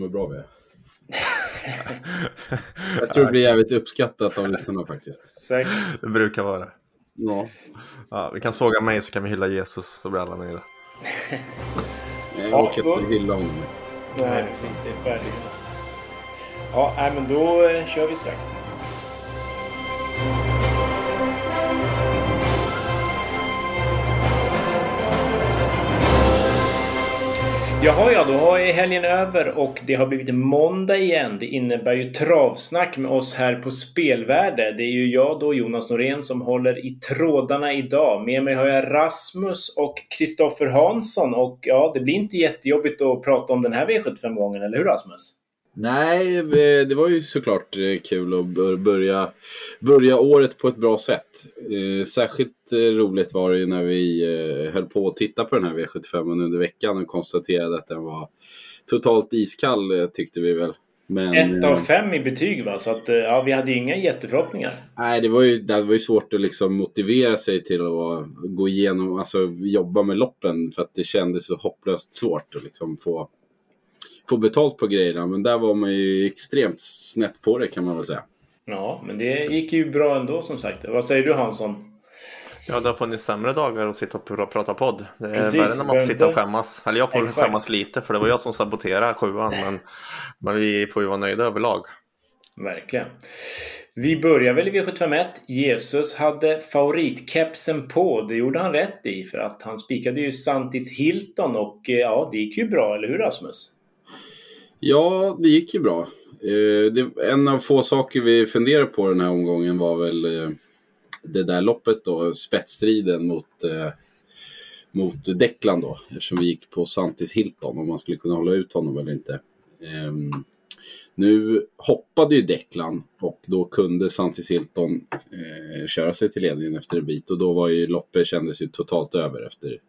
Vad bra vi är. Jag tror det blir jävligt uppskattat av lyssnarna faktiskt. Säkert. Det brukar vara. Ja. Ja, vi kan såga mig så kan vi hylla Jesus så blir alla nöjda. Jag Ja, orkar då- inte hylla honom. Nej, precis. Det är färdigt. Ja, nej, men då eh, kör vi strax. Jaha, ja, då är helgen över och det har blivit måndag igen. Det innebär ju travsnack med oss här på Spelvärde. Det är ju jag då, Jonas Norén, som håller i trådarna idag. Med mig har jag Rasmus och Kristoffer Hansson. Och ja, det blir inte jättejobbigt att prata om den här V75-gången, eller hur Rasmus? Nej, eh, det var ju såklart eh, kul att bör- börja, börja året på ett bra sätt. Eh, Särskilt roligt var det ju när vi höll på att titta på den här V75 under veckan och konstaterade att den var totalt iskall tyckte vi väl. Men, Ett av fem i betyg va? Så att ja, vi hade inga jätteförhoppningar. Nej, det var, ju, det var ju svårt att liksom motivera sig till att gå igenom, alltså jobba med loppen för att det kändes så hopplöst svårt att liksom få, få betalt på grejerna. Men där var man ju extremt snett på det kan man väl säga. Ja, men det gick ju bra ändå som sagt. Vad säger du Hansson? Ja, det har funnits sämre dagar att sitta och pr- prata podd. Det är Precis, värre när man får sitta och skämmas. Eller jag får Exakt. skämmas lite för det var jag som saboterade sjuan. Men, men vi får ju vara nöjda överlag. Verkligen. Vi börjar väl i V751. Jesus hade favoritkepsen på. Det gjorde han rätt i för att han spikade ju Santis Hilton och eh, ja, det gick ju bra, eller hur Rasmus? Ja, det gick ju bra. Eh, det, en av få saker vi funderade på den här omgången var väl eh, det där loppet då, spetsstriden mot, eh, mot Declan då. Eftersom vi gick på Santis Hilton, om man skulle kunna hålla ut honom eller inte. Ehm, nu hoppade ju Declan och då kunde Santis Hilton eh, köra sig till ledningen efter en bit och då var ju loppet kändes ju totalt över efter,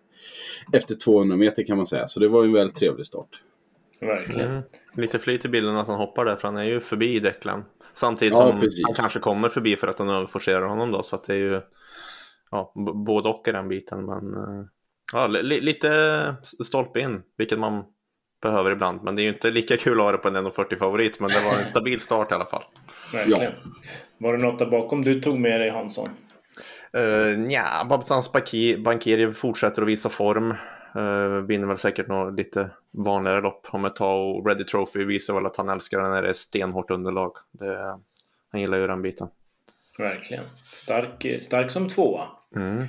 efter 200 meter kan man säga. Så det var ju en väldigt trevlig start. Verkligen. Mm. Lite flyt i bilden att han hoppar där för han är ju förbi Declan. Samtidigt Ja, som precis. han kanske kommer förbi för att han överforcerar honom då. Så att det är ju ja, både och i den biten. Men eh, ja, li- lite stolpe in, vilket man behöver ibland. Men det är ju inte lika kul att ha det på en 1,40 favorit. Men det var en stabil start i alla fall. Verkligen. Var det något där bakom du tog med dig Hansson? Uh, Nja, Babsans Bankiri fortsätter att visa form. Uh, vinner väl säkert något lite vanligare lopp om ett tag. Och Ready Trophy visar väl att han älskar när det är stenhårt underlag. Det, han gillar ju den biten. Verkligen. Stark, stark som tvåa. Mm.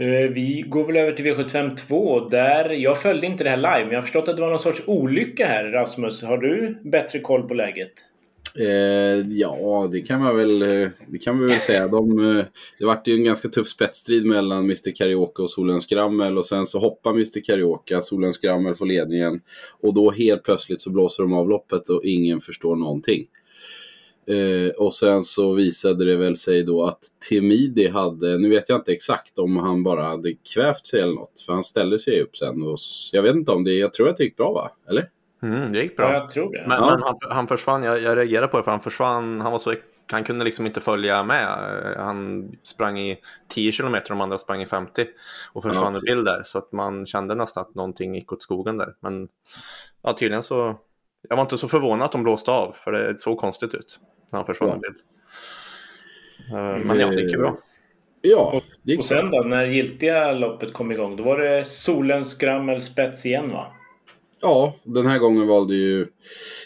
Eh, Vi går väl över till V75 2 där jag följde inte det här live men jag har förstått att det var någon sorts olycka här Rasmus. Har du bättre koll på läget? Eh, ja, det kan man väl, eh, det kan man väl säga. De, eh, det vart ju en ganska tuff spetsstrid mellan Mr Karaoke och Solens Grammel och sen så hoppar Mr Karaoke, Solens Grammel får ledningen och då helt plötsligt så blåser de av loppet och ingen förstår någonting. Eh, och sen så visade det väl sig då att Timidi hade, nu vet jag inte exakt om han bara hade kvävt sig eller något, för han ställde sig upp sen och jag vet inte om det, jag tror att det gick bra va? Eller? Mm, det gick Ja, bra. jag tror det. Men, Ja. men han, han försvann, jag, jag reagerade på det för han försvann, han var så han kunde liksom inte följa med. Han sprang i 10 kilometer, de andra sprang i 50 och försvann Ja, ur bild där. Så att man kände nästan att någonting gick åt skogen där. Men ja, tydligen så, jag var inte så förvånad att de blåste av, för det såg konstigt ut när han försvann Ja. ur bild. Eh, Men ja, det gick ju bra. Ja, det gick Och bra. sen då, när giltiga loppet kom igång, då var det solens grammel spets igen va? Ja, den här gången valde ju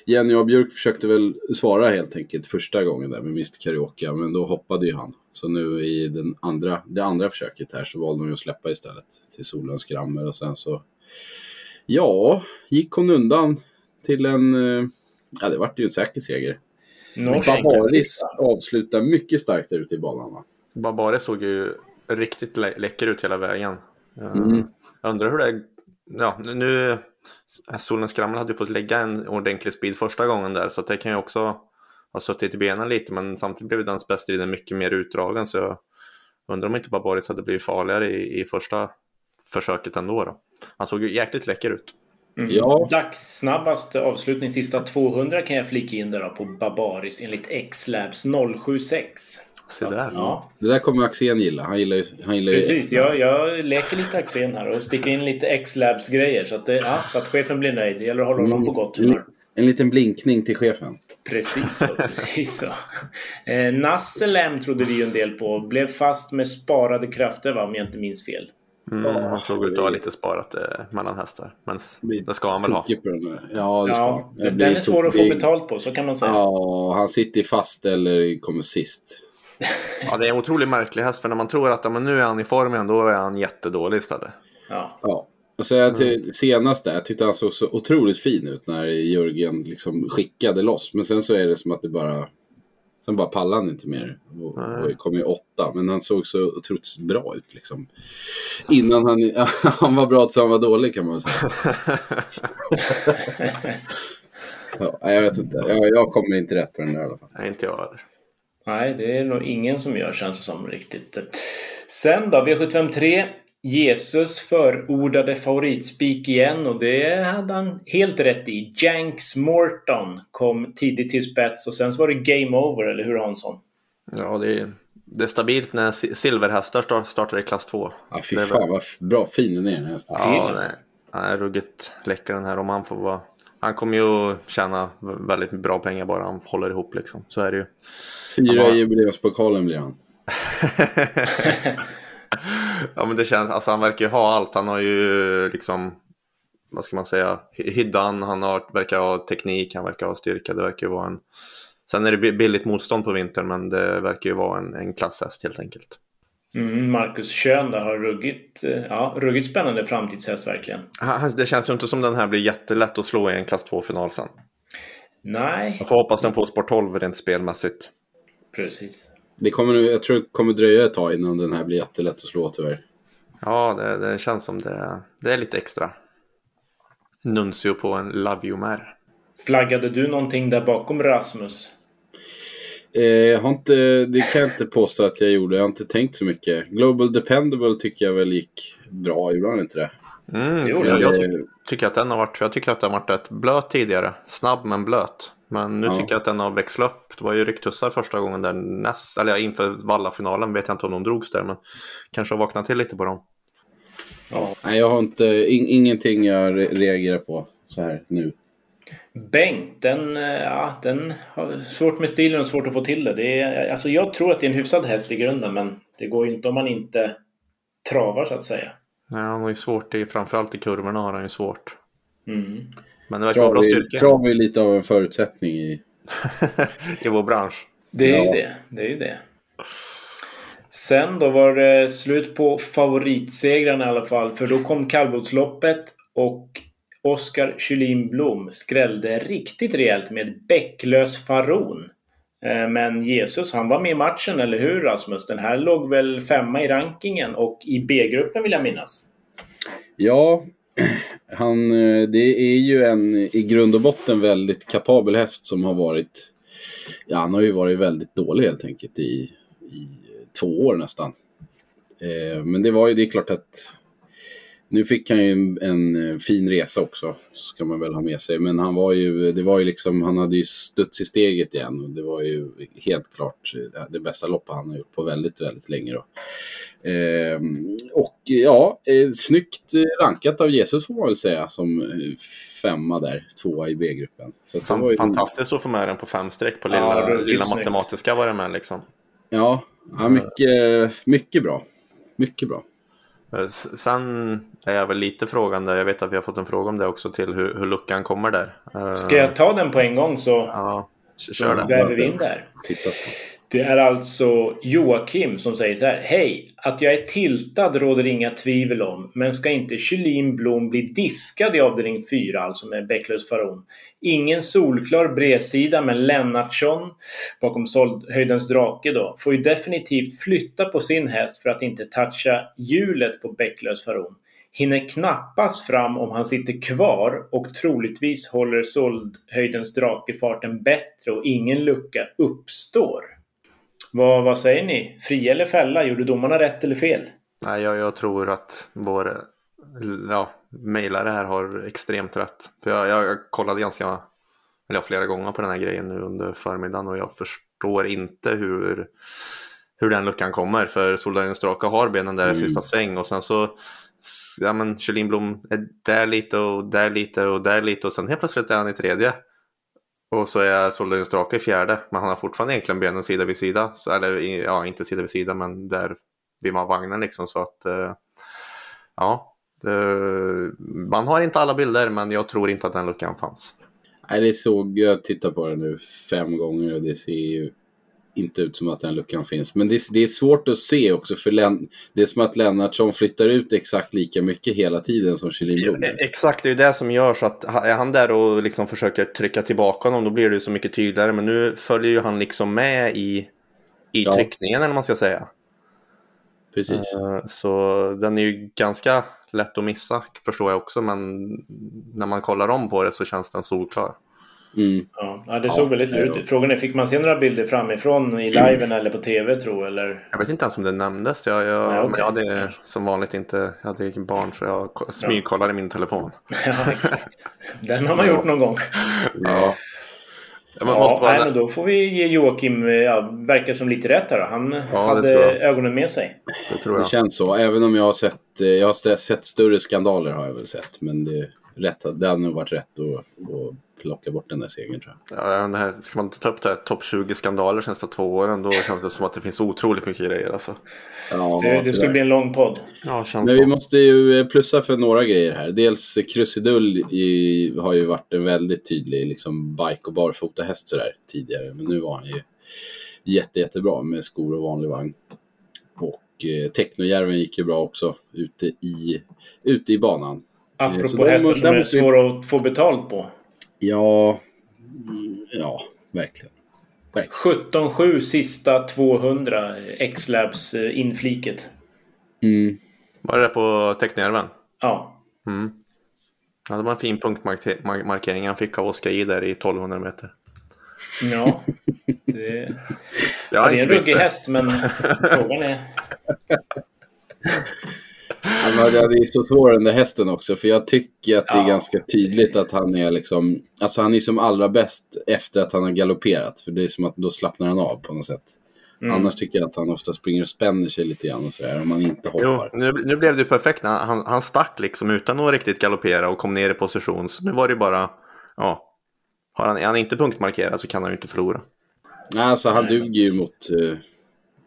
Jenny och Björk försökte väl svara helt enkelt första gången där med Mr Karaoke, men då hoppade ju han. Så nu i den andra, det andra försöket här så valde hon ju att släppa istället till Solens Grammer och sen så Ja, gick hon undan till en, eh, ja det vart ju en säker seger. Norsk Barbaris avslutar mycket starkt där ute i banan va? Barbare såg ju riktigt lä läcker ut hela vägen. Eh, Mm. Jag undrar hur det. Ja, nu... Solens Skrammel hade ju fått lägga en ordentlig speed första gången där så det kan ju också ha suttit i benen lite men samtidigt blev den spetsstriden mycket mer utdragen så jag undrar om inte Barbaris hade blivit farligare i, i första försöket ändå. Då. Han såg ju jäkligt läcker ut. Mm. Ja. Dagssnabbaste avslutning sista 200 kan jag flika in där då på Barbaris enligt X-Labs 076. Se där. Ja, Det där kommer Axén gilla. Han gillar ju... Han gillar ju precis. Jag, jag leker lite Axén här och sticker in lite X-Labs grejer så att, det, ja, så att chefen blir nöjd. Det gäller att hålla honom på gott humör. En liten blinkning till chefen. Precis så. precis så. Eh, Nasselem trodde vi ju en del på. Blev fast med sparade krafter va, om jag inte minns fel. Mm, han såg ut att ha lite sparat eh, mellan hästar. Men det ska han väl ha. Ja, det ska Ja, den är svår att få betalt på, så kan man säga. Ja, han sitter fast eller kommer sist. Ja, det är en otroligt märklig häst. För när man tror att ja, men nu är han i form igen, då är han jättedålig istället. Ja. Ja. Och så jag till senast där, jag tyckte han såg så otroligt fin ut när Jörgen liksom skickade loss. Men sen så är det som att det bara... Sen bara pallade han inte mer. Och, och kom ju åtta. Men han såg så otroligt bra ut liksom. Innan han... han var bra tills han var dålig kan man säga. Ja, jag vet inte. Jag, jag kommer inte rätt på den där i alla fall. Nej, inte jag heller. Nej, det är nog ingen som gör känns det som riktigt. Sen då, V753. Jesus förordade favoritspik igen och det hade han helt rätt i. Janks Morton kom tidigt till spets och sen så var det game over, eller hur Hansson? Ja, det är, det är stabilt när si- silverhästar start- startar i klass 2. Ja, fy fan vad bra fin den är den hästen. Ja, nej. Han är ruggigt läcker den här om han får vara... Han kommer ju tjäna väldigt bra pengar bara han håller ihop liksom. Så är det ju. Fyra Ja. i jubileumspokalen blir han. ja men det känns, alltså han verkar ju ha allt. Han har ju liksom, vad ska man säga, hy- hyddan, han har, verkar ha teknik, han verkar ha styrka. Det verkar ju vara en... Sen är det bi- billigt motstånd på vintern men det verkar ju vara en, en klasshäst helt enkelt. Mm, Marcus Schön där har ruggigt, eh, ja, ruggigt spännande framtidshäst verkligen. Det känns ju inte som den här blir jättelätt att slå i en klass 2-final sen. Nej, Jag får hoppas den får sport 12 rent spelmässigt. Precis. Det kommer, jag tror det kommer dröja ett tag innan den här blir jättelätt att slå tyvärr. Ja, det, det känns som det, det är lite extra. Nuncio på en Love You Mer. Flaggade du någonting där bakom Rasmus? Eh, jag har inte, det kan jag inte påstå att jag gjorde. Jag har inte tänkt så mycket. Global Dependable tycker jag väl gick bra. Gjorde han inte det? Mm, Jo, jag, jag Eh, ty- tycker att den har varit, jag tycker att den har varit rätt blöt tidigare. Snabb men blöt. Men nu Ja. tycker jag att den har växlat upp. Det var ju rycktussar första gången där näst, eller ja, inför Valla-finalen vet jag inte om de drogs där men kanske har vaknat till lite på dem. Ja. Nej, jag har inte, in, ingenting jag re- reagerar på så här nu. Bengt, den, eh, ja, den har svårt med stilen och svårt att få till det. det är, alltså jag tror att det är en hyfsad häst i grunden, men det går ju inte om man inte travar så att säga. Ja, han har ju svårt i, framförallt i kurvorna har han ju svårt. Mm. Men det verkar vara bra styrka trav är lite av en förutsättning i... i vår bransch. Det är ju Ja. det. Det är ju det. Sen då var det slut på favoritsegrarna i alla fall. För då kom kallblodsloppet och Oskar Kylin Blom skrällde riktigt rejält med Bäcklös Faron. Eh, Men Jesus, han var med i matchen, eller hur Rasmus? Den här låg väl femma i rankingen och i B-gruppen vill jag minnas. Ja, han, eh, det är ju en i grund och botten väldigt kapabel häst som har varit... Ja, han har ju varit väldigt dålig helt enkelt i, i två år nästan. Eh, men det var ju, det är klart att... Nu fick han ju en, en eh, fin resa också, ska man väl ha med sig. Men han var ju, det var ju liksom, han hade ju studs i steget igen. Och det var ju helt klart eh, det bästa loppet han har gjort på väldigt, väldigt länge då. Eh, och ja, eh, snyggt eh, rankat av Jesus får man väl säga som femma där, tvåa i B-gruppen. Så att det var Fan, ju- fantastiskt att få med den på fem streck på Ja, lilla, ruggigt lilla matematiska var det med liksom. Ja, ja mycket, mycket bra. Mycket bra. Eh, Sen är jag väl lite frågande, jag vet att vi har fått en fråga om det också till hur, hur luckan kommer där. Eh, Ska jag ta den på en gång så Ja, kör det. väver vi in där. Det är alltså Joakim som säger så här. Hej! Att jag är tiltad råder inga tvivel om. Men ska inte Kylin Blom bli diskad i avdelning 4, alltså med Bäcklös Faron? Ingen solklar bredsida, men Lennartsson bakom Soldhöjdens drake då får ju definitivt flytta på sin häst för att inte toucha hjulet på Bäcklös Faron. Hinner knappast fram om han sitter kvar och troligtvis håller Soldhöjdens drake farten bättre och ingen lucka uppstår. Vad, vad säger ni? Fria eller fälla? Gjorde domarna rätt eller fel? Nej, jag, jag tror att vår ja, mejlare här har extremt rätt. För jag, jag, jag kollade ganska, eller flera gånger på den här grejen nu under förmiddagen och jag förstår inte hur, hur den luckan kommer. För Soldagens Draka har benen där i Mm. sista sväng och sen så Ja men Kjellin Blom är där lite och där lite och där lite och sen helt plötsligt är han i tredje. Och så är Soldin Strake i fjärde, men han har fortfarande egentligen benen sida vid sida. Så, eller ja, inte sida vid sida, men där vid man vagnen liksom. Så att eh, ja, det, man har inte alla bilder, men jag tror inte att den luckan fanns. Nej, det såg, jag tittar på det nu fem gånger och det ser ju inte ut som att den luckan finns. Men det, det är svårt att se också för Len, det är som att Lennartsson flyttar ut exakt lika mycket hela tiden som Kjellin. Ja, exakt, det är ju det som gör så att är han där och liksom försöker trycka tillbaka honom då blir det ju så mycket tydligare. Men nu följer ju han liksom med i, i ja. tryckningen eller vad man ska säga. Precis. Uh, så den är ju ganska lätt att missa förstår jag också. Men när man kollar om på det så känns den solklar. Mm. Ja, det såg ja, väldigt lurigt ut. Frågan är, fick man se några bilder framifrån i liven mm. eller på tv tro eller? Jag vet inte ens om det nämndes. Jag, jag, Nej, okay. Men jag hade som vanligt inte, jag hade barn så jag smygkollade ja. min telefon. Ja, exakt. Den har man gjort någon gång. ja. Ja, ja nej, men då får vi ge Joakim, ja, verkar som lite rätt här. Han ja, hade ögonen med sig. Det, tror jag. det känns så. Även om jag har sett, jag har sett större skandaler har jag väl sett. Men det, rätt, det hade nog varit rätt att, att plocka bort den där segern tror jag. Ja, det här, ska man ta upp det här topp 20 skandaler senaste två åren då känns det som att det finns otroligt mycket grejer alltså. Ja, det, det skulle bli en lång podd. Ja, känns Men så. vi måste ju plussa för några grejer här. Dels Krusidull i, har ju varit en väldigt tydlig liksom, bike och barfota häst sådär tidigare. Men nu var han ju jätte, jättebra med skor och vanlig vagn. Och eh, Technojärven gick ju bra också ute i, ute i banan. Apropå hästar som är svåra att få betalt på. Ja, ja, verkligen. 17-7 sista 200 X-Labs eh, infliket. Mm. Var det på Tecknejärven? Ja. Mm. Ja, det var en fin punktmarkering han fick av Oskar J där i 1200 meter. Ja, det, ja, det är en ruggig häst men frågan är... Han det är så svår den där hästen också, för jag tycker att det är ja. ganska tydligt att han är liksom, alltså han är som allra bäst efter att han har galopperat, för det är som att då slappnar han av på något sätt. Mm. Annars tycker jag att han ofta springer och spänner sig lite grann och sådär, om man inte hoppar. Jo, nu, nu blev det perfekt, han, han stack liksom utan att riktigt galoppera och kom ner i position, så nu var det bara, ja, har han, är han inte punktmarkerad så kan han ju inte förlora. Nej, alltså han duger ju mot, uh,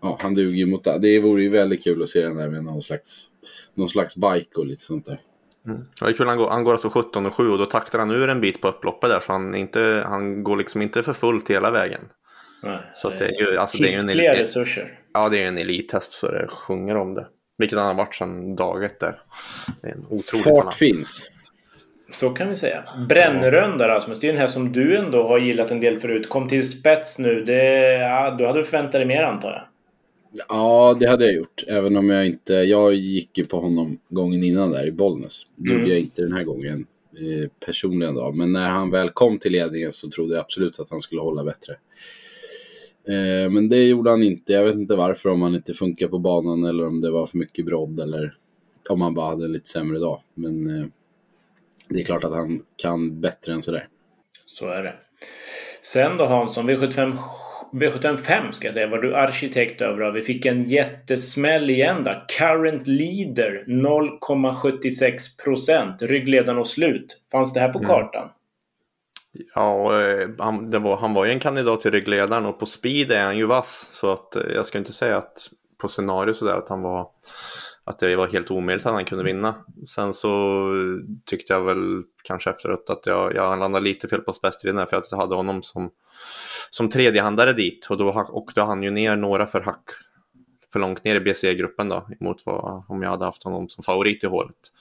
ja, han duger ju mot, det vore ju väldigt kul att se den där med någon slags någon slags bike och lite sånt där. Mm. Det är kul, han går, han går alltså 17 och 7 och då taktar han ur en bit på upploppet där så han, inte, han går liksom inte för fullt hela vägen. Nej, så det är ju, alltså det är en elit, resurser. Ja, det är en elithäst så det sjunger om det. Vilket han har varit sedan dag ett där. Det är en otrolig Fart talang. finns. Så kan vi säga. Brännrön där Rasmus, det är en här som du ändå har gillat en del förut. Kom till spets nu. Det, ja, du hade förväntat dig mer antar jag? Ja, det hade jag gjort. Även om jag inte... Jag gick ju på honom gången innan där i Bollnäs. Det mm. gjorde jag inte den här gången eh, personligen då. Men när han väl kom till ledningen så trodde jag absolut att han skulle hålla bättre. Eh, men det gjorde han inte. Jag vet inte varför, om han inte funkar på banan eller om det var för mycket brodd eller om han bara hade en lite sämre dag. Men eh, det är klart att han kan bättre än sådär. Så är det. Sen då Hansson, V75 V75 ska jag säga var du arkitekt över. Vi fick en jättesmäll igen då. Current leader 0,76 procent. Ryggledaren och slut. Fanns det här på mm. kartan? Ja, eh, han, var, han var ju en kandidat till ryggledaren och på speed är han ju vass. Så att eh, jag ska inte säga att på scenario sådär att han var att det var helt omöjligt att han kunde vinna. Sen så tyckte jag väl kanske efteråt att jag, jag landade lite fel på spetsstriden för att jag hade honom som som tredjehandare dit och då åkte han ju ner några för hack för långt ner i BC-gruppen då mot vad, om jag hade haft honom som favorit i hålet.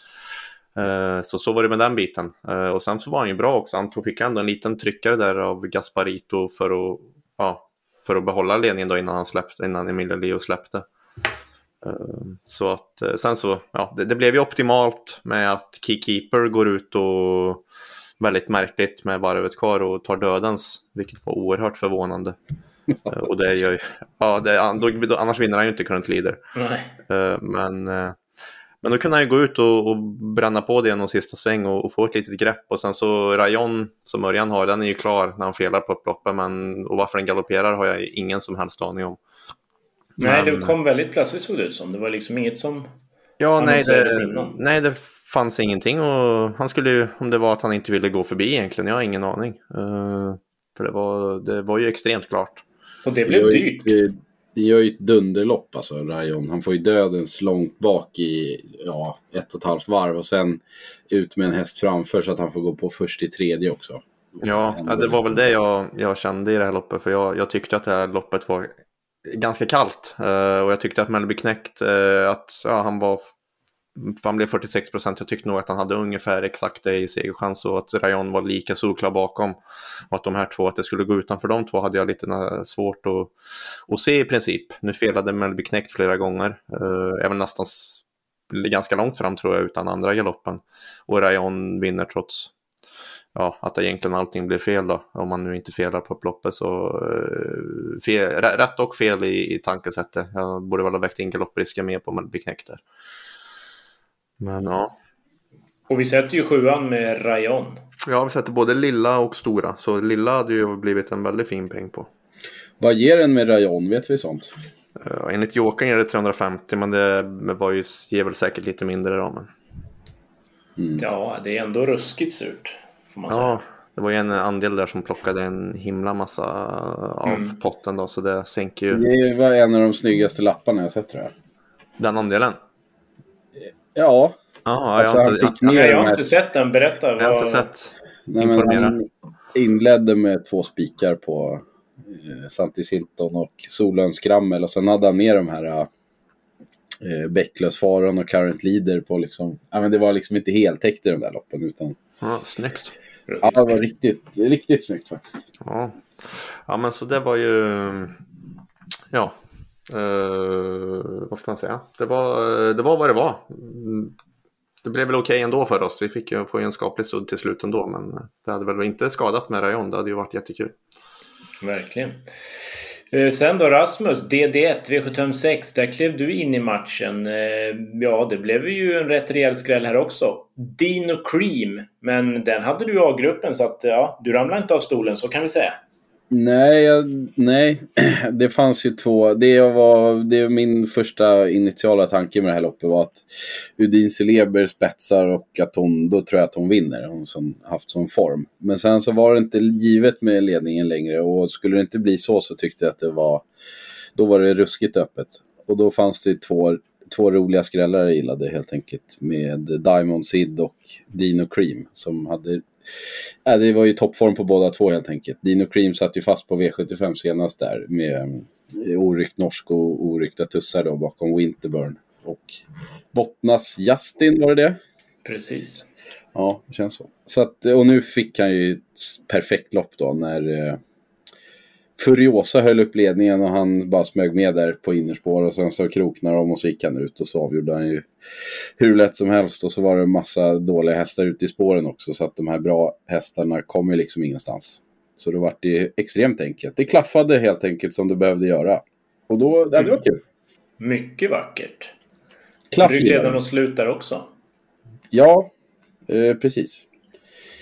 Uh, så så var det med den biten. Uh, och sen så var han ju bra också. Han fick ändå en liten tryckare där av Gasparito för att, ja, för att behålla ledningen då innan han släppte, innan Emilio Leo släppte. Uh, så att sen så, ja, det, det, blev ju optimalt med att Keykeeper går ut och väldigt märkligt med varvet kvar och tar dödens, vilket var oerhört förvånande. uh, och det gör ju, ja, det, då, annars vinner han ju inte current leader. Uh, men, uh, men då kunde han ju gå ut och, och bränna på det någon sista sväng och, och, få ett litet grepp och sen så Rayon som Örjan har, den är ju klar när han felar på upploppet men och varför den galopperar har jag ingen som helst aning om. Nej, men, det kom väldigt plötsligt såg det ut som. Det var liksom inget som Ja, nej det, nej, det fanns ingenting och han skulle ju, om det var att han inte ville gå förbi egentligen, jag har ingen aning. Uh, För det var, det var ju extremt klart. Och det blev dyrt. ett- Det gör ju ett dunderlopp alltså, Rayon. Han får ju dödens långt bak i ja, ett och ett halvt varv och sen ut med en häst framför så att han får gå på först i tredje också. Ja, ja det var väl det jag, jag kände i det här loppet. För jag, jag tyckte att det här loppet var ganska kallt. Eh, och jag tyckte att Mellby Knekt, eh, att ja, han var... Han blev 46 procent. Jag tyckte nog att han hade ungefär exakt det i segerchans och att Rayon var lika solklar bakom. Och att de här två, att det skulle gå utanför de två hade jag lite svårt att, att se i princip. Nu felade Mellby Knekt flera gånger. Eh, även nästan ganska långt fram tror jag utan andra galoppen. Och Rayon vinner trots ja, att egentligen allting blir fel då. Om man nu inte felar på upploppet så eh, fel, rä- rätt och fel i, i tankesättet. Jag borde väl ha väckt in galopprisken mer på Mellby Knekt där. Men ja. Och vi sätter ju sjuan med Rayon. Ja, vi sätter både lilla och stora. Så lilla hade ju blivit en väldigt fin peng på. Vad ger den med Rayon? Vet vi sånt? Uh, enligt Jokern är det 350 men det var ju, ger väl säkert lite mindre då. Men... Mm. Ja, det är ändå ruskigt surt. Får man säga. Ja, det var ju en andel där som plockade en himla massa av Mm. potten då. Så det sänker ju Det var en av de snyggaste lapparna jag sett tror jag. den andelen. Ja, Ja, alltså jag, har inte, jag, jag de har inte sett den. Berätta. jag har vad- inte sett. Nej, men Informera. han inledde med två spikar på eh, Santis Hilton och Solens Skrammel och sen hade han med de här eh, Bäcklösfaron och Current Leader på liksom, ja men det var liksom inte heltäckt i de där loppen utan, Ja, snyggt. ja det var riktigt, riktigt snyggt faktiskt. Ja. ja, men så det var ju, ja, eh, vad ska man säga? Det var, det var vad det var. Det blev väl okej ändå för oss. Vi fick ju få ju en skaplig sudd till slut ändå, men det hade väl inte skadat med Rayon. Det hade ju varit jättekul. Verkligen. Eh, sen då Rasmus, DD1, V756. Där klev du in i matchen. Eh, ja, det blev ju en rätt rejäl skräll här också. Dino Cream. Men den hade du i A-gruppen så att ja, du ramlade inte av stolen, så kan vi säga. Nej, jag, nej, det fanns ju två. Det, var, det var min första initiala tanke med det här loppet var att Udin Celeber spetsar och att hon, då tror jag att hon vinner. Hon som haft sån form. Men sen så var det inte givet med ledningen längre och skulle det inte bli så så tyckte jag att det var, då var det ruskigt öppet. Och då fanns det två, två roliga skrällar jag gillade helt enkelt med Diamond Sid och Dino Cream som hade Ja, det var ju toppform på båda två helt enkelt. Dino Cream satt ju fast på V75 senast där med eh, oryckt norsk och oryckta tussar då bakom Winterburn. Och Bottnas Justin, var det det? Precis. Ja, det känns så. så att, och nu fick han ju ett perfekt lopp då när eh, Furiosa höll upp ledningen och han bara smög med där på innerspår och sen så kroknade de och så gick han ut och så avgjorde han ju hur lätt som helst och så var det en massa dåliga hästar ute i spåren också så att de här bra hästarna kom ju liksom ingenstans. Så då var det extremt enkelt. Det klaffade helt enkelt som det behövde göra. Och då, ja, det var kul. Mycket vackert. Klaff Ryggledaren och slut där också. Ja, eh, precis.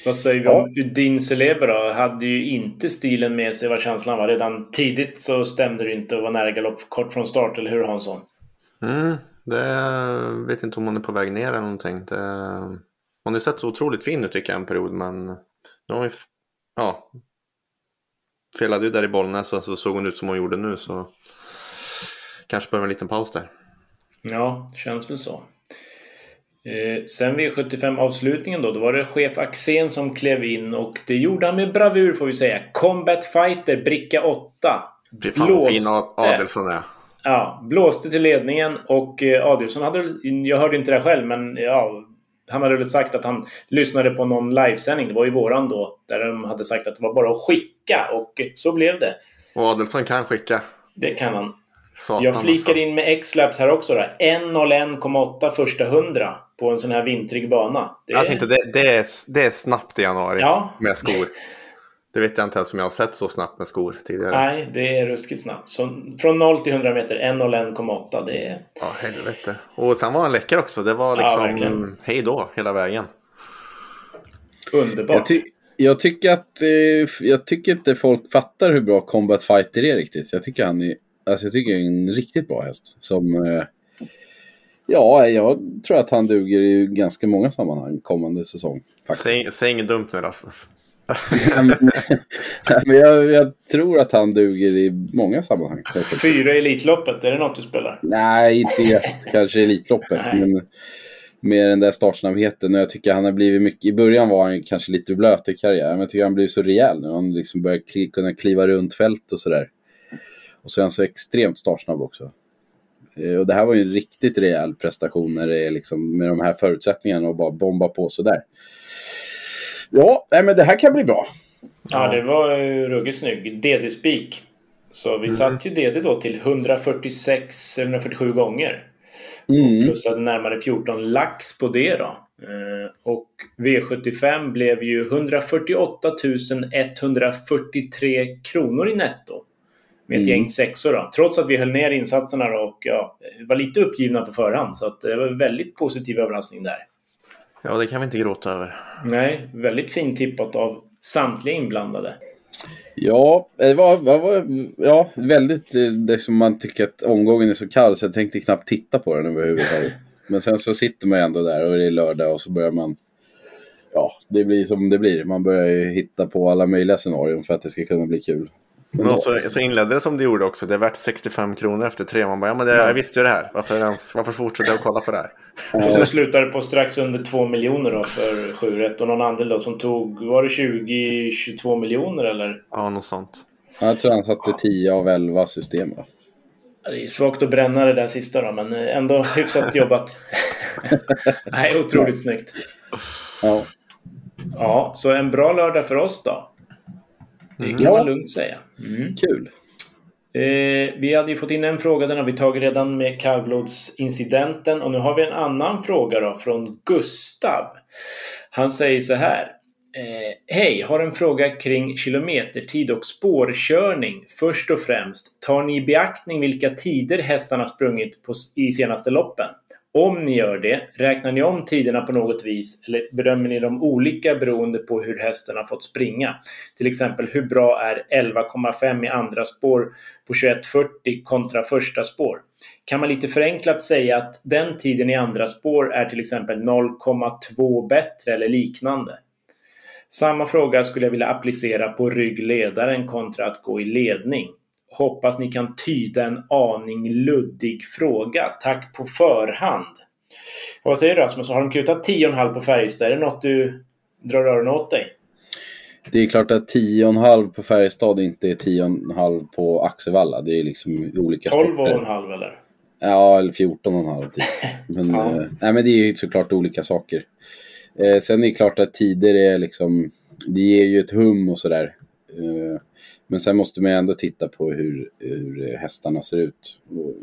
Vad säger vi om Udin Celeber då? Hade ju inte stilen med sig var känslan var. Redan tidigt så stämde det inte och var nära galopp kort från start, eller hur Hansson? Mm, det vet inte om hon är på väg ner eller någonting. Det, hon har sett så otroligt fin ut tycker jag en period men nu har hon ja, felade ju där i Bollnäs och så såg hon ut som hon gjorde nu så kanske behöver en liten paus där. Ja, känns väl så. Eh, sen V75-avslutningen då, då var det chef Axén som klev in och det gjorde han med bravur får vi säga. Combat Fighter, bricka 8. Fy fan vad fin Ad- Adelsson är. Ja, blåste till ledningen och eh, Adielsson hade jag hörde inte det själv, men ja, han hade väl sagt att han lyssnade på någon livesändning, det var ju våran då, där de hade sagt att det var bara att skicka och så blev det. Och Adelsson kan skicka. Det kan han. Satan Jag flikar alltså. in med X-Labs här också då. 1.01,8 första 100 på en sån här vintrig bana. Det Jag tänkte det, det, är, det är snabbt i januari Ja. med skor. Det vet jag inte ens om jag har sett så snabbt med skor tidigare. Nej, det är ruskigt snabbt. Så från 0 till 100 meter, 1.01,8. Det är... Ja, helvete. Och sen var han läcker också. Det var Ja, liksom verkligen. hej då hela vägen. Underbart. Jag, ty jag, tycker att, eh, jag tycker inte folk fattar hur bra Combat Fighter är riktigt. Jag tycker han är, alltså jag tycker det är en riktigt bra häst. Som, eh, ja, jag tror att han duger i ganska många sammanhang kommande säsong. Säg, säg inget dumt nu Rasmus. men jag, jag, tror att han duger i många sammanhang. Fyra i Elitloppet, är det något du spelar? Nej, inte ett, kanske Elitloppet. men med den där startsnabbheten. Jag tycker han har blivit mycket, i början var han kanske lite blöt i karriären, men jag tycker han blivit så rejäl nu. Han liksom börjar kli, kunna kliva runt fält och sådär. Och så är han så extremt startsnabb också. Eh, och det här var ju en riktigt rejäl prestation när det är liksom med de här förutsättningarna och bara bomba på sådär. Ja, nej, men det här kan bli bra. Ja, det var ju ruggigt snygg. DD-spik. Så vi mm. satt ju DD då till 146-147 gånger. Mm. Plus hade närmare 14 lax på det då. Eh, och V75 blev ju 148 143 kronor i netto. Med ett mm. gäng sexor då. Trots att vi höll ner insatserna då och ja, var lite uppgivna på förhand. Så att det var en väldigt positiv överraskning där. Ja, det kan vi inte gråta över. Nej, väldigt fint tippat av samtliga inblandade. Ja, det var, var, ja, väldigt eh, det som man tycker att omgången är så kall så jag tänkte knappt titta på den överhuvudtaget. Men sen så sitter man ändå där och det är lördag och så börjar man Ja, det blir som det blir. Man börjar ju hitta på alla möjliga scenarion för att det ska kunna bli kul. Men så, så inledde det som du gjorde också. Det är värt 65 kronor efter tre. Man bara, ja men det, jag visste ju det här. Varför, ens, varför fortsätter jag att kolla på det här? Och så slutade det på strax under 2 miljoner då för 7 rätt. Och någon andel då som tog, var det 20-22 miljoner eller? Ja, något sånt. Jag tror han satte 10 av 11 system va? Det är svagt att bränna det där sista då, men ändå hyfsat jobbat. Nej, otroligt snyggt. Ja. Ja, så en bra lördag för oss då. Det kan ja. man lugnt säga. Mm. Kul. Eh, vi hade ju fått in en fråga, den har vi tagit redan med kallblodsincidenten. Och nu har vi en annan fråga då från Gustav. Han säger så här. Eh, Hej, har en fråga kring kilometertid och spårkörning. Först och främst, tar ni i beaktning vilka tider hästarna sprungit på, i senaste loppen? Om ni gör det, räknar ni om tiderna på något vis eller bedömer ni dem olika beroende på hur hästen har fått springa? Till exempel, hur bra är 11,5 i andra spår på 21.40 kontra första spår? Kan man lite förenklat säga att den tiden i andra spår är till exempel 0,2 bättre eller liknande? Samma fråga skulle jag vilja applicera på ryggledaren kontra att gå i ledning. Hoppas ni kan tyda en aning luddig fråga. Tack på förhand. Vad säger du Rasmus? Har de kutat 10,5 på Färjestad? Är det något du drar öronen åt dig? Det är klart att 10,5 på Färjestad inte är 10,5 på Axevalla. Det är liksom olika 12,5 eller? Ja, eller 14,5 typ. Men, ja. eh, nej, men det är ju såklart olika saker. Eh, sen är det klart att tider är liksom, det ger ju ett hum och sådär. Eh, men sen måste man ändå titta på hur, hur hästarna ser ut. Och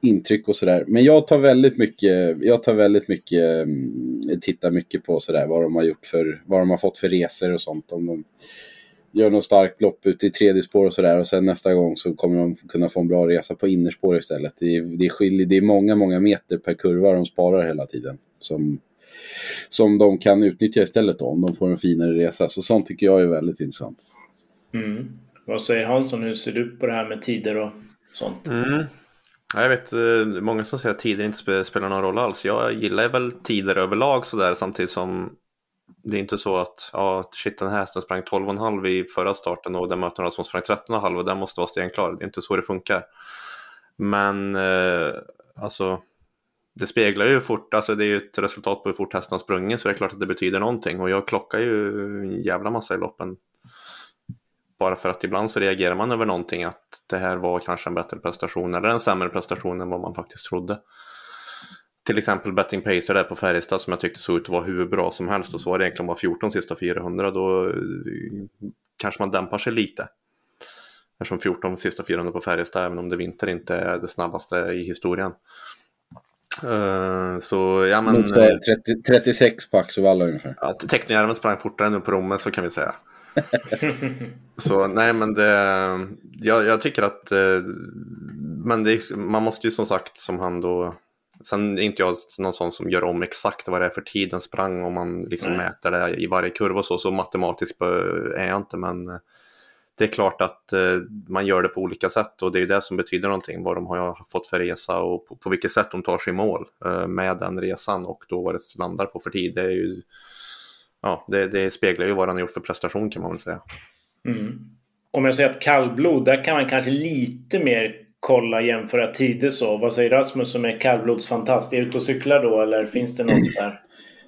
intryck och sådär. Men jag tar väldigt mycket, jag tar väldigt mycket, mm, tittar mycket på sådär vad de har gjort för, vad de har fått för resor och sånt. Om de gör något starkt lopp ute i tredje spår och sådär och sen nästa gång så kommer de kunna få en bra resa på innerspår istället. Det är, det är, skilj, det är många, många meter per kurva de sparar hela tiden. Som, som de kan utnyttja istället då, om de får en finare resa. Så sånt tycker jag är väldigt intressant. Mm. Vad säger Hansson? Hur ser du på det här med tider och sånt? Mm. Jag vet eh, många som säger att tider inte spelar någon roll alls. Jag gillar väl tider överlag sådär samtidigt som det är inte så att ja, shit den här hästen sprang 12,5 i förra starten och den möter några som sprang 13,5 och den måste vara stenklar. Det är inte så det funkar. Men eh, alltså det speglar ju fort, alltså det är ju ett resultat på hur fort hästen har sprungit så det är klart att det betyder någonting och jag klockar ju en jävla massa i loppen bara för att ibland så reagerar man över någonting att det här var kanske en bättre prestation eller en sämre prestation än vad man faktiskt trodde. Till exempel Betting Pacer där på Färjestad som jag tyckte såg ut att vara hur bra som helst och så var det egentligen bara 14 sista 400 då eh, kanske man dämpar sig lite. Eftersom 14 sista 400 på Färjestad även om det vinter inte är det snabbaste i historien. Uh, så ja men... 30, 36 på Axevalla ungefär. Ja, Tecknejärven sprang fortare nu på Romme så kan vi säga. så nej men det, jag, jag tycker att eh, men det, man måste ju som sagt som han då Sen är inte jag någon sån som gör om exakt vad det är för tid den sprang om man liksom nej. mäter det i varje kurva och så, så matematiskt är jag inte men det är klart att eh, man gör det på olika sätt och det är det som betyder någonting vad de har fått för resa och på, på vilket sätt de tar sig i mål eh, med den resan och då vad det landar på för tid. Det är ju ja, det, det speglar ju vad han gjort för prestation kan man väl säga. Mm. Om jag säger att kallblod, där kan man kanske lite mer kolla, jämföra tider så. Vad säger Rasmus som är kallblodsfantast? Är ute och cyklar då eller finns det något där?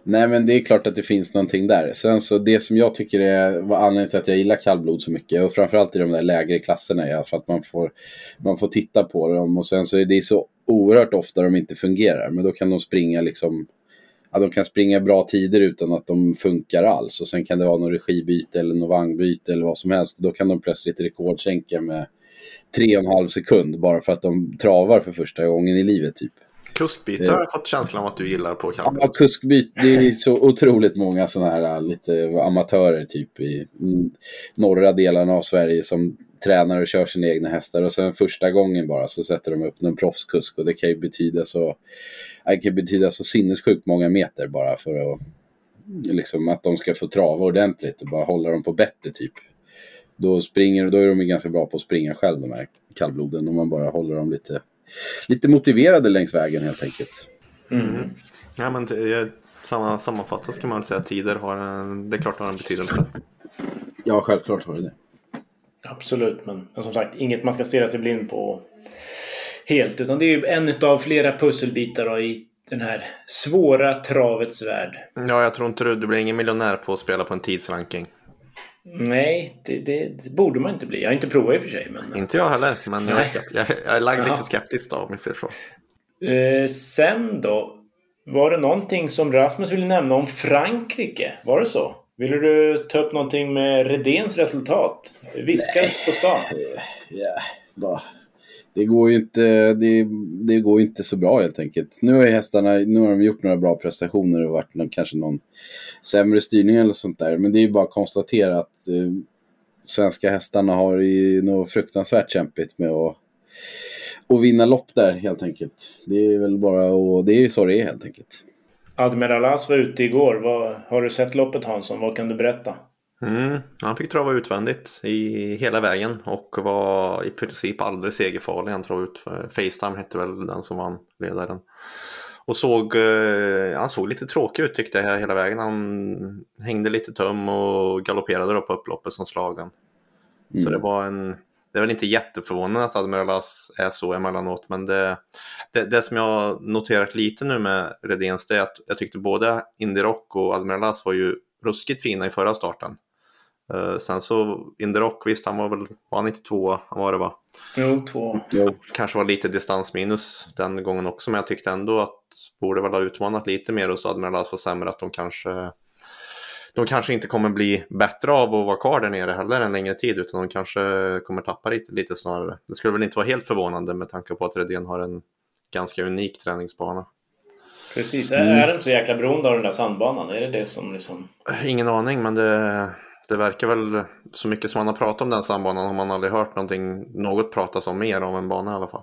Nej men det är klart att det finns någonting där. Sen så det som jag tycker är var anledningen till att jag gillar kallblod så mycket och framförallt i de där lägre klasserna är för att man får, man får titta på dem och sen så är det så oerhört ofta de inte fungerar. Men då kan de springa liksom ja, de kan springa bra tider utan att de funkar alls. Och sen kan det vara något regibyte eller något vagnbyte eller vad som helst. Och då kan de plötsligt rekordsänka med tre och en halv sekund bara för att de travar för första gången i livet. typ. Kuskbyte har jag fått känslan av att du gillar på kallblod. Ja, kuskbyte. Det är så otroligt många sådana här lite amatörer typ i norra delarna av Sverige som tränar och kör sina egna hästar och sen första gången bara så sätter de upp någon proffskusk och det kan ju betyda så, det kan betyda så sinnessjukt många meter bara för att liksom att de ska få trava ordentligt och bara hålla dem på bättre typ. Då, springer, då är de ganska bra på att springa själv de här kallbloden om man bara håller dem lite, lite motiverade längs vägen helt enkelt. Mm. Ja, men det, samma, sammanfattat kan man säga att tider har en, det är klart har en betydelse. Ja, självklart har det det. Absolut, men, men som sagt inget man ska stirra sig blind på helt. Utan det är ju en av flera pusselbitar i den här svåra travets värld. Ja, jag tror inte du, du blir ingen miljonär på att spela på en tidsranking. Nej, det, det, det, borde man inte bli. Jag har inte provat i och för sig. Men... Inte jag heller, men jag är, jag, jag är lagd lite skeptisk då om vi ser så. Eh, sen då? Var det någonting som Rasmus ville nämna om Frankrike? Var det så? Ville du ta upp någonting med Redéns resultat? Viskades på stan? Ja, bara. Det går ju inte, det, det, går inte så bra helt enkelt. Nu har hästarna, nu har de gjort några bra prestationer och varit någon, kanske någon sämre styrning eller sånt där. Men det är ju bara att konstatera att eh, svenska hästarna har ju något fruktansvärt kämpigt med att, att vinna lopp där helt enkelt. Det är väl bara och det är ju så det är helt enkelt. Admiral As var ute igår. Vad, har du sett loppet Hansson? Vad kan du berätta? Mm, han fick trava utvändigt i hela vägen och var i princip aldrig segerfarlig. Han travade ut Facetime hette väl den som vann ledaren. Och såg, eh, han såg lite tråkig ut tyckte jag hela vägen. Han hängde lite tum och galopperade då på upploppet som slagen. Mm. Så det var en det är väl inte jätteförvånande att Admiral As är så emellanåt, men det, det, det som jag noterat lite nu med Redéns det är att jag tyckte både Indy Rock och Admiral As var ju ruskigt fina i förra starten. Uh, sen så Indy Rock, visst han var väl, var han inte två, han var det va? Jo, två. Jo. Kanske var lite distansminus den gången också, men jag tyckte ändå att borde väl ha utmanat lite mer och så Admiral As var sämre, att de kanske de kanske inte kommer bli bättre av att vara kvar där nere heller en längre tid utan de kanske kommer tappa lite, lite snarare. Det skulle väl inte vara helt förvånande med tanke på att Redén har en ganska unik träningsbana. Precis. Mm. Är de så jäkla beroende av den där sandbanan? Är det det som liksom... Ingen aning men det, det verkar väl så mycket som man har pratat om den sandbanan har man aldrig hört någonting, något pratas om mer om en bana i alla fall.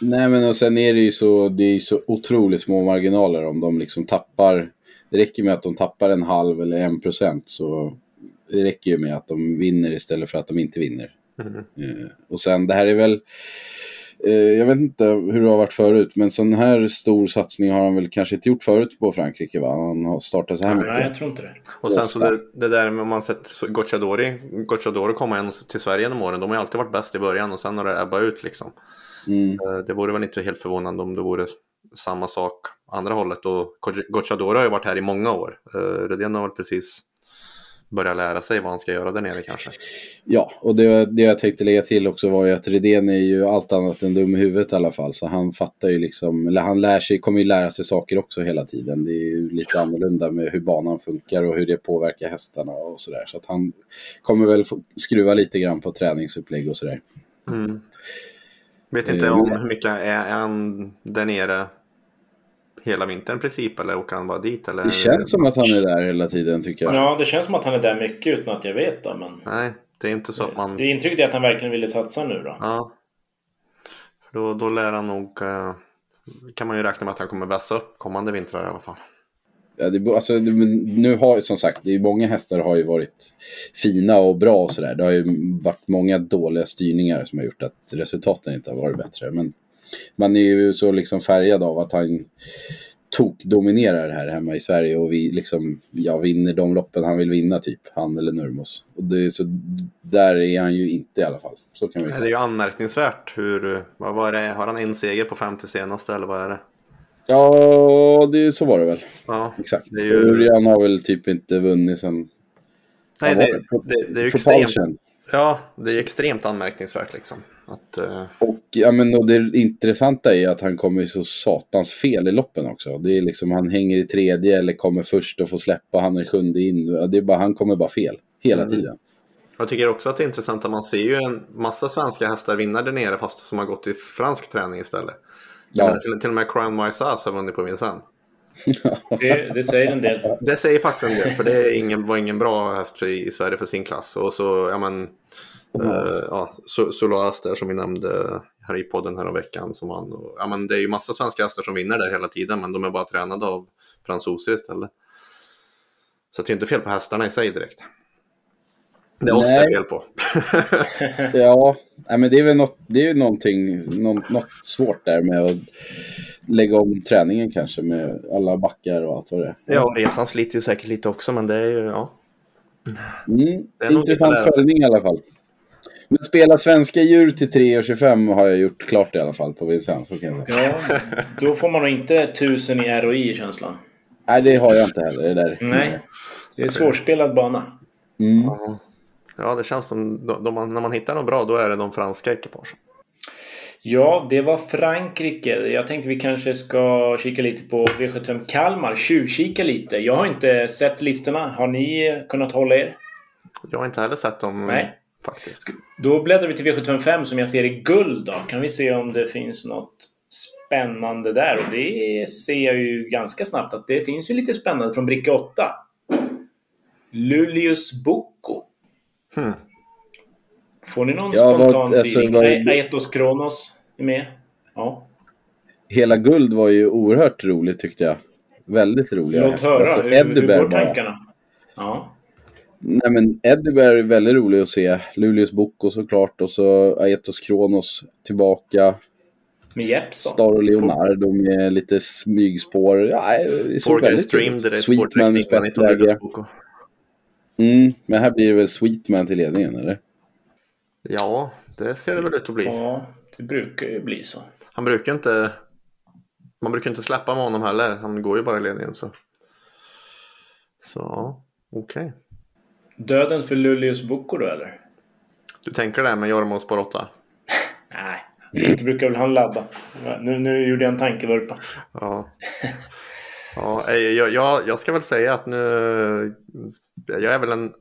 Nej men och sen är det ju så, det är så otroligt små marginaler om de liksom tappar det räcker med att de tappar en halv eller en procent så det räcker ju med att de vinner istället för att de inte vinner. Mm. Eh, och sen det här är väl, jag vet inte hur det har varit förut, men sån här stor satsning har han väl kanske inte gjort förut på Frankrike va? Han har startat så här mycket. Nej, jag tror inte det. Och sen så det, det där med om man sett Gocciadori, Gocciadori komma igen till Sverige genom åren, de har ju alltid varit bäst i början och sen har det ebbat ut liksom. Mm. Eh, det vore väl inte helt förvånande om det vore samma sak andra hållet och Gocciadoro har ju varit här i många år. Uh, Redén har väl precis börjat lära sig vad han ska göra där nere kanske. Ja, och det, det jag tänkte lägga till också var ju att Redén är ju allt annat än dum i huvudet i alla fall. Så han fattar ju liksom, eller han lär sig, kommer ju lära sig saker också hela tiden. Det är ju lite annorlunda med hur banan funkar och hur det påverkar hästarna och sådär. Så att han kommer väl skruva lite grann på träningsupplägg och sådär. Mm. Vet inte om hur mycket är, är han där nere hela vintern i princip eller åker han bara dit? Eller? Det känns som att han är där hela tiden tycker jag. Ja, det känns som att han är där mycket utan att jag vet det. Men... Nej, det är inte så att man... Det intrycket är att han verkligen ville satsa nu då. Ja. Då, då lär han nog... Uh, kan man ju räkna med att han kommer vässa upp kommande vintrar i alla fall. Ja, det, alltså, nu har som sagt, det är många hästar har ju varit fina och bra och sådär. Det har ju varit många dåliga styrningar som har gjort att resultaten inte har varit bättre. Men man är ju så liksom färgad av att han tokdominerar här hemma i Sverige och vi liksom, ja, vinner de loppen han vill vinna typ, han eller Nurmos. Och det, så, där är han ju inte i alla fall. Så kan vi Det är ju anmärkningsvärt hur, vad var det, har han en seger på 50 senaste eller vad är det? Ja, det, så var det väl. Ja, Exakt. Det ju- Örjan har väl typ inte vunnit sen... Nej, det, det, det är ju extremt, ja, det är extremt anmärkningsvärt liksom. Att, eh, Och, ja, men, och det intressanta är att han kommer ju så satans fel i loppen också. Det är liksom, han hänger i tredje eller kommer först och får släppa, han är sjunde in. Det är bara, han kommer bara fel, hela Mm. tiden. jag tycker också att det är intressant att man ser ju en massa svenska hästar vinna där nere fast som har gått i fransk träning istället. Ja. Till, till och med Crown Wise har vunnit på Vincennes. Det, det säger en del. Det säger faktiskt en del, för det är ingen, var ingen bra häst för, i Sverige för sin klass. Och så, ja men, eh, ja, Su- Soloas där som vi nämnde här i podden här om veckan. Som han, och, ja, men det är ju massa svenska hästar som vinner där hela tiden, men de är bara tränade av fransoser istället. Så det är inte fel på hästarna i sig direkt. Det är oss det är fel på. Ja, men det är väl något, det är någonting, något, något svårt där med att lägga om träningen kanske med alla backar och allt vad det är. ja, resan sliter ju säkert lite också, men det är ju, ja. Mm, Det är intressant följning i alla fall. Men spela svenska djur till 3,25 har jag gjort klart i alla fall på Vincennes. så kan jag säga. Ja, då får man nog inte 1000 i ROI i känslan. Nej, det har jag inte heller. Det där. Nej. Det är svårspelad bana. Mm. Ja. Ja, det känns som, de, de, när man hittar något bra, då är det de franska ekipagen. Ja, det var Frankrike. Jag tänkte vi kanske ska kika lite på V75 Kalmar. Tjuvkika lite. Jag har inte sett listorna. Har ni kunnat hålla er? Jag har inte heller sett dem Nej. Faktiskt. Då bläddrar vi till V75 som jag ser i guld då. Kan vi se om det finns något spännande där? Och det ser jag ju ganska snabbt att det finns ju lite spännande från bricka 8. Luleås Boko. Hmm. Får ni någon Ja, vad- spontan alltså, feeling? vad- Aetos Kronos är med. Ja. Hela guld var ju oerhört roligt tyckte jag. Väldigt roliga Låt hästar. höra. Alltså, hur, hur går tankarna? Ja. Nej men Eddyberg är väldigt rolig att se. Luleås Boko såklart och så Aetos Kronos tillbaka. Med Jeppson. Star och Leonardo med lite smygspår. Ja, det såg väldigt Stream, roligt det ut. är Sweetman i spetsläge. Mm, men här blir det väl Sweetman till ledningen eller? Ja, det ser det väl ut att bli. Ja, det brukar ju bli så. Han brukar inte... Man brukar inte släppa med honom heller. Han går ju bara i ledningen så. Så, okej. Döden för Luleås Boko då eller? Du tänker det med Jorma och Spår 8? Nej, inte brukar väl han ladda. Nu, nu gjorde jag en tankevurpa. Ja. Ja, jag, jag, jag ska väl säga att nu... Jag är väl en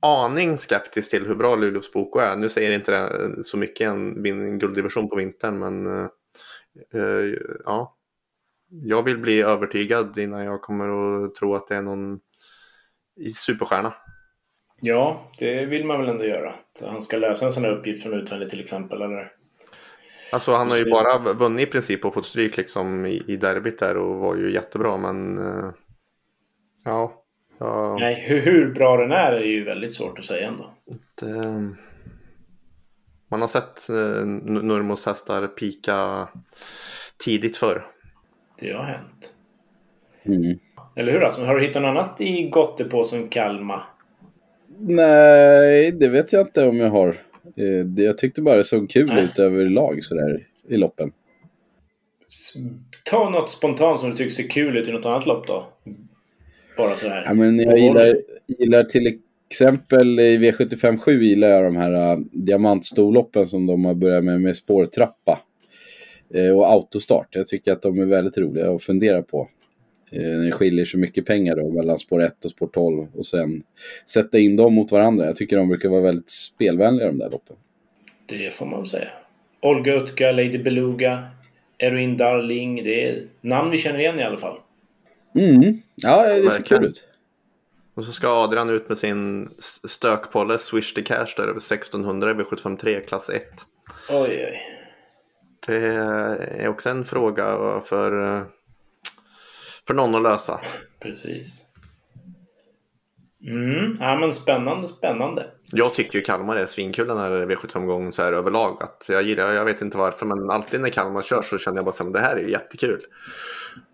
aning skeptisk till hur bra Luleås Boko är. Nu säger inte det så mycket en, en gulddivision på vintern, men eh, ja. Jag vill bli övertygad innan jag kommer att tro att det är någon superstjärna. Ja, det vill man väl ändå göra. Att han ska lösa en sån här uppgift från utvändigt till exempel. Eller? Alltså han har ju Så- bara vunnit i princip och fått stryk liksom i, i derbyt där och var ju jättebra men eh, ja, ja Nej, hur, hur bra den är är ju väldigt svårt att säga ändå. det, man har sett eh, Nurmos hästar pika tidigt förr. Det har hänt. Mm. Eller hur? Alltså, har du hittat något annat i gottepåsen Kalmar? Nej, det vet jag inte om jag har. Eh, Jag tyckte bara det såg kul Nej. ut överlag sådär i loppen. Ta något spontant som du tycker ser kul ut i något annat lopp då. Bara så här. Ja, men jag gillar, gillar till exempel i V75 7 gillar jag de här uh, diamantstorloppen som de har börjat med med spårtrappa. Eh, och autostart. Jag tycker att de är väldigt roliga att fundera på. Eh, det skiljer så mycket pengar då mellan spår 1 och spår 12 och sen sätta in dem mot varandra. Jag tycker de brukar vara väldigt spelvänliga de där loppen. Det får man väl säga. Olga Utka, Lady Beluga, Erin Darling. Det är namn vi känner igen i alla fall. Mm. Ja, det ser kul ut. Och så ska Adrian ut med sin stökpolle Swish the Cash där över 1600 vid 753 klass 1. Oj, oj. Det är också en fråga för, eh, för någon att lösa. Precis. Mm. Ja, men spännande, spännande. Jag tycker ju Kalmar är svinkul den här V75-omgången så här överlag. Att jag gillar, jag vet inte varför, men alltid när Kalmar kör så känner jag bara att det här är jättekul.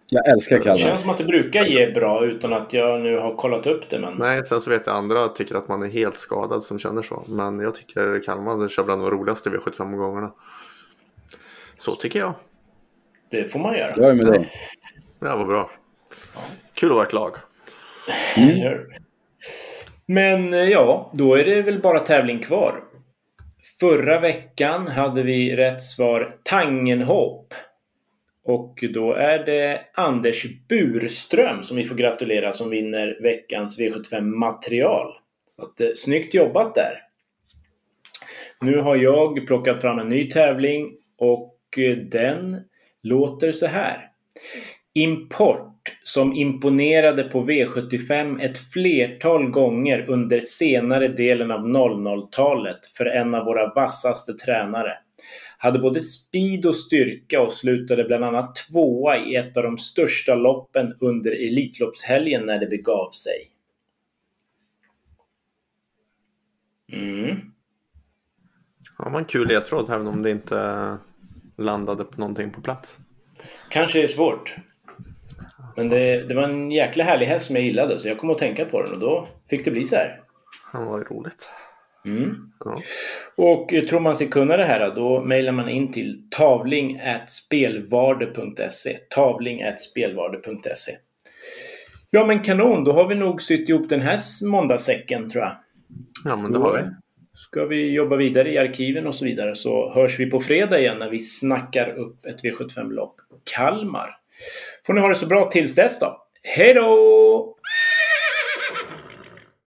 Jag älskar Det Kalmar. känns som att det brukar ge bra utan att jag nu har kollat upp det. Men... Nej, sen så vet jag andra tycker att man är helt skadad som känner så. Men jag tycker Kalmar kör bland de roligaste V75-omgångarna. Så tycker jag. Det får man göra. Jag är med dig. Ja, vad bra. Kul att vara ett lag. Mm. Men eh, ja, då är det väl bara tävling kvar. Förra veckan hade vi rätt svar Tangenhop. Och då är det Anders Burström som vi får gratulera som vinner veckans V75 material. Så att, eh, snyggt jobbat där! Nu har jag plockat fram en ny tävling och eh, den låter så här. Import som imponerade på V75 ett flertal gånger under senare delen av 00-talet för en av våra vassaste tränare. Hade både speed och styrka och slutade bland annat tvåa i ett av de största loppen under Elitloppshelgen när det begav sig. Mm. Ja, en kul ledtråd även om det inte landade på någonting på plats. Kanske är svårt. Men det, det var en jäkla härlig häst som jag gillade så jag kom att tänka på den och då fick det bli så här. Var ju roligt. Mm. Ja. Och eh, tror man sig kunna det här då mejlar man in till tavling.spelvarde.se tavling.spelvarde.se Ja men kanon, då har vi nog sytt ihop den här måndagssäcken tror jag. Ja, men det har vi. Ska vi jobba vidare i arkiven och så vidare så hörs vi på fredag igen när vi snackar upp ett V75-lopp. Kalmar. Får ni ha det så bra tills dess då. Hej då!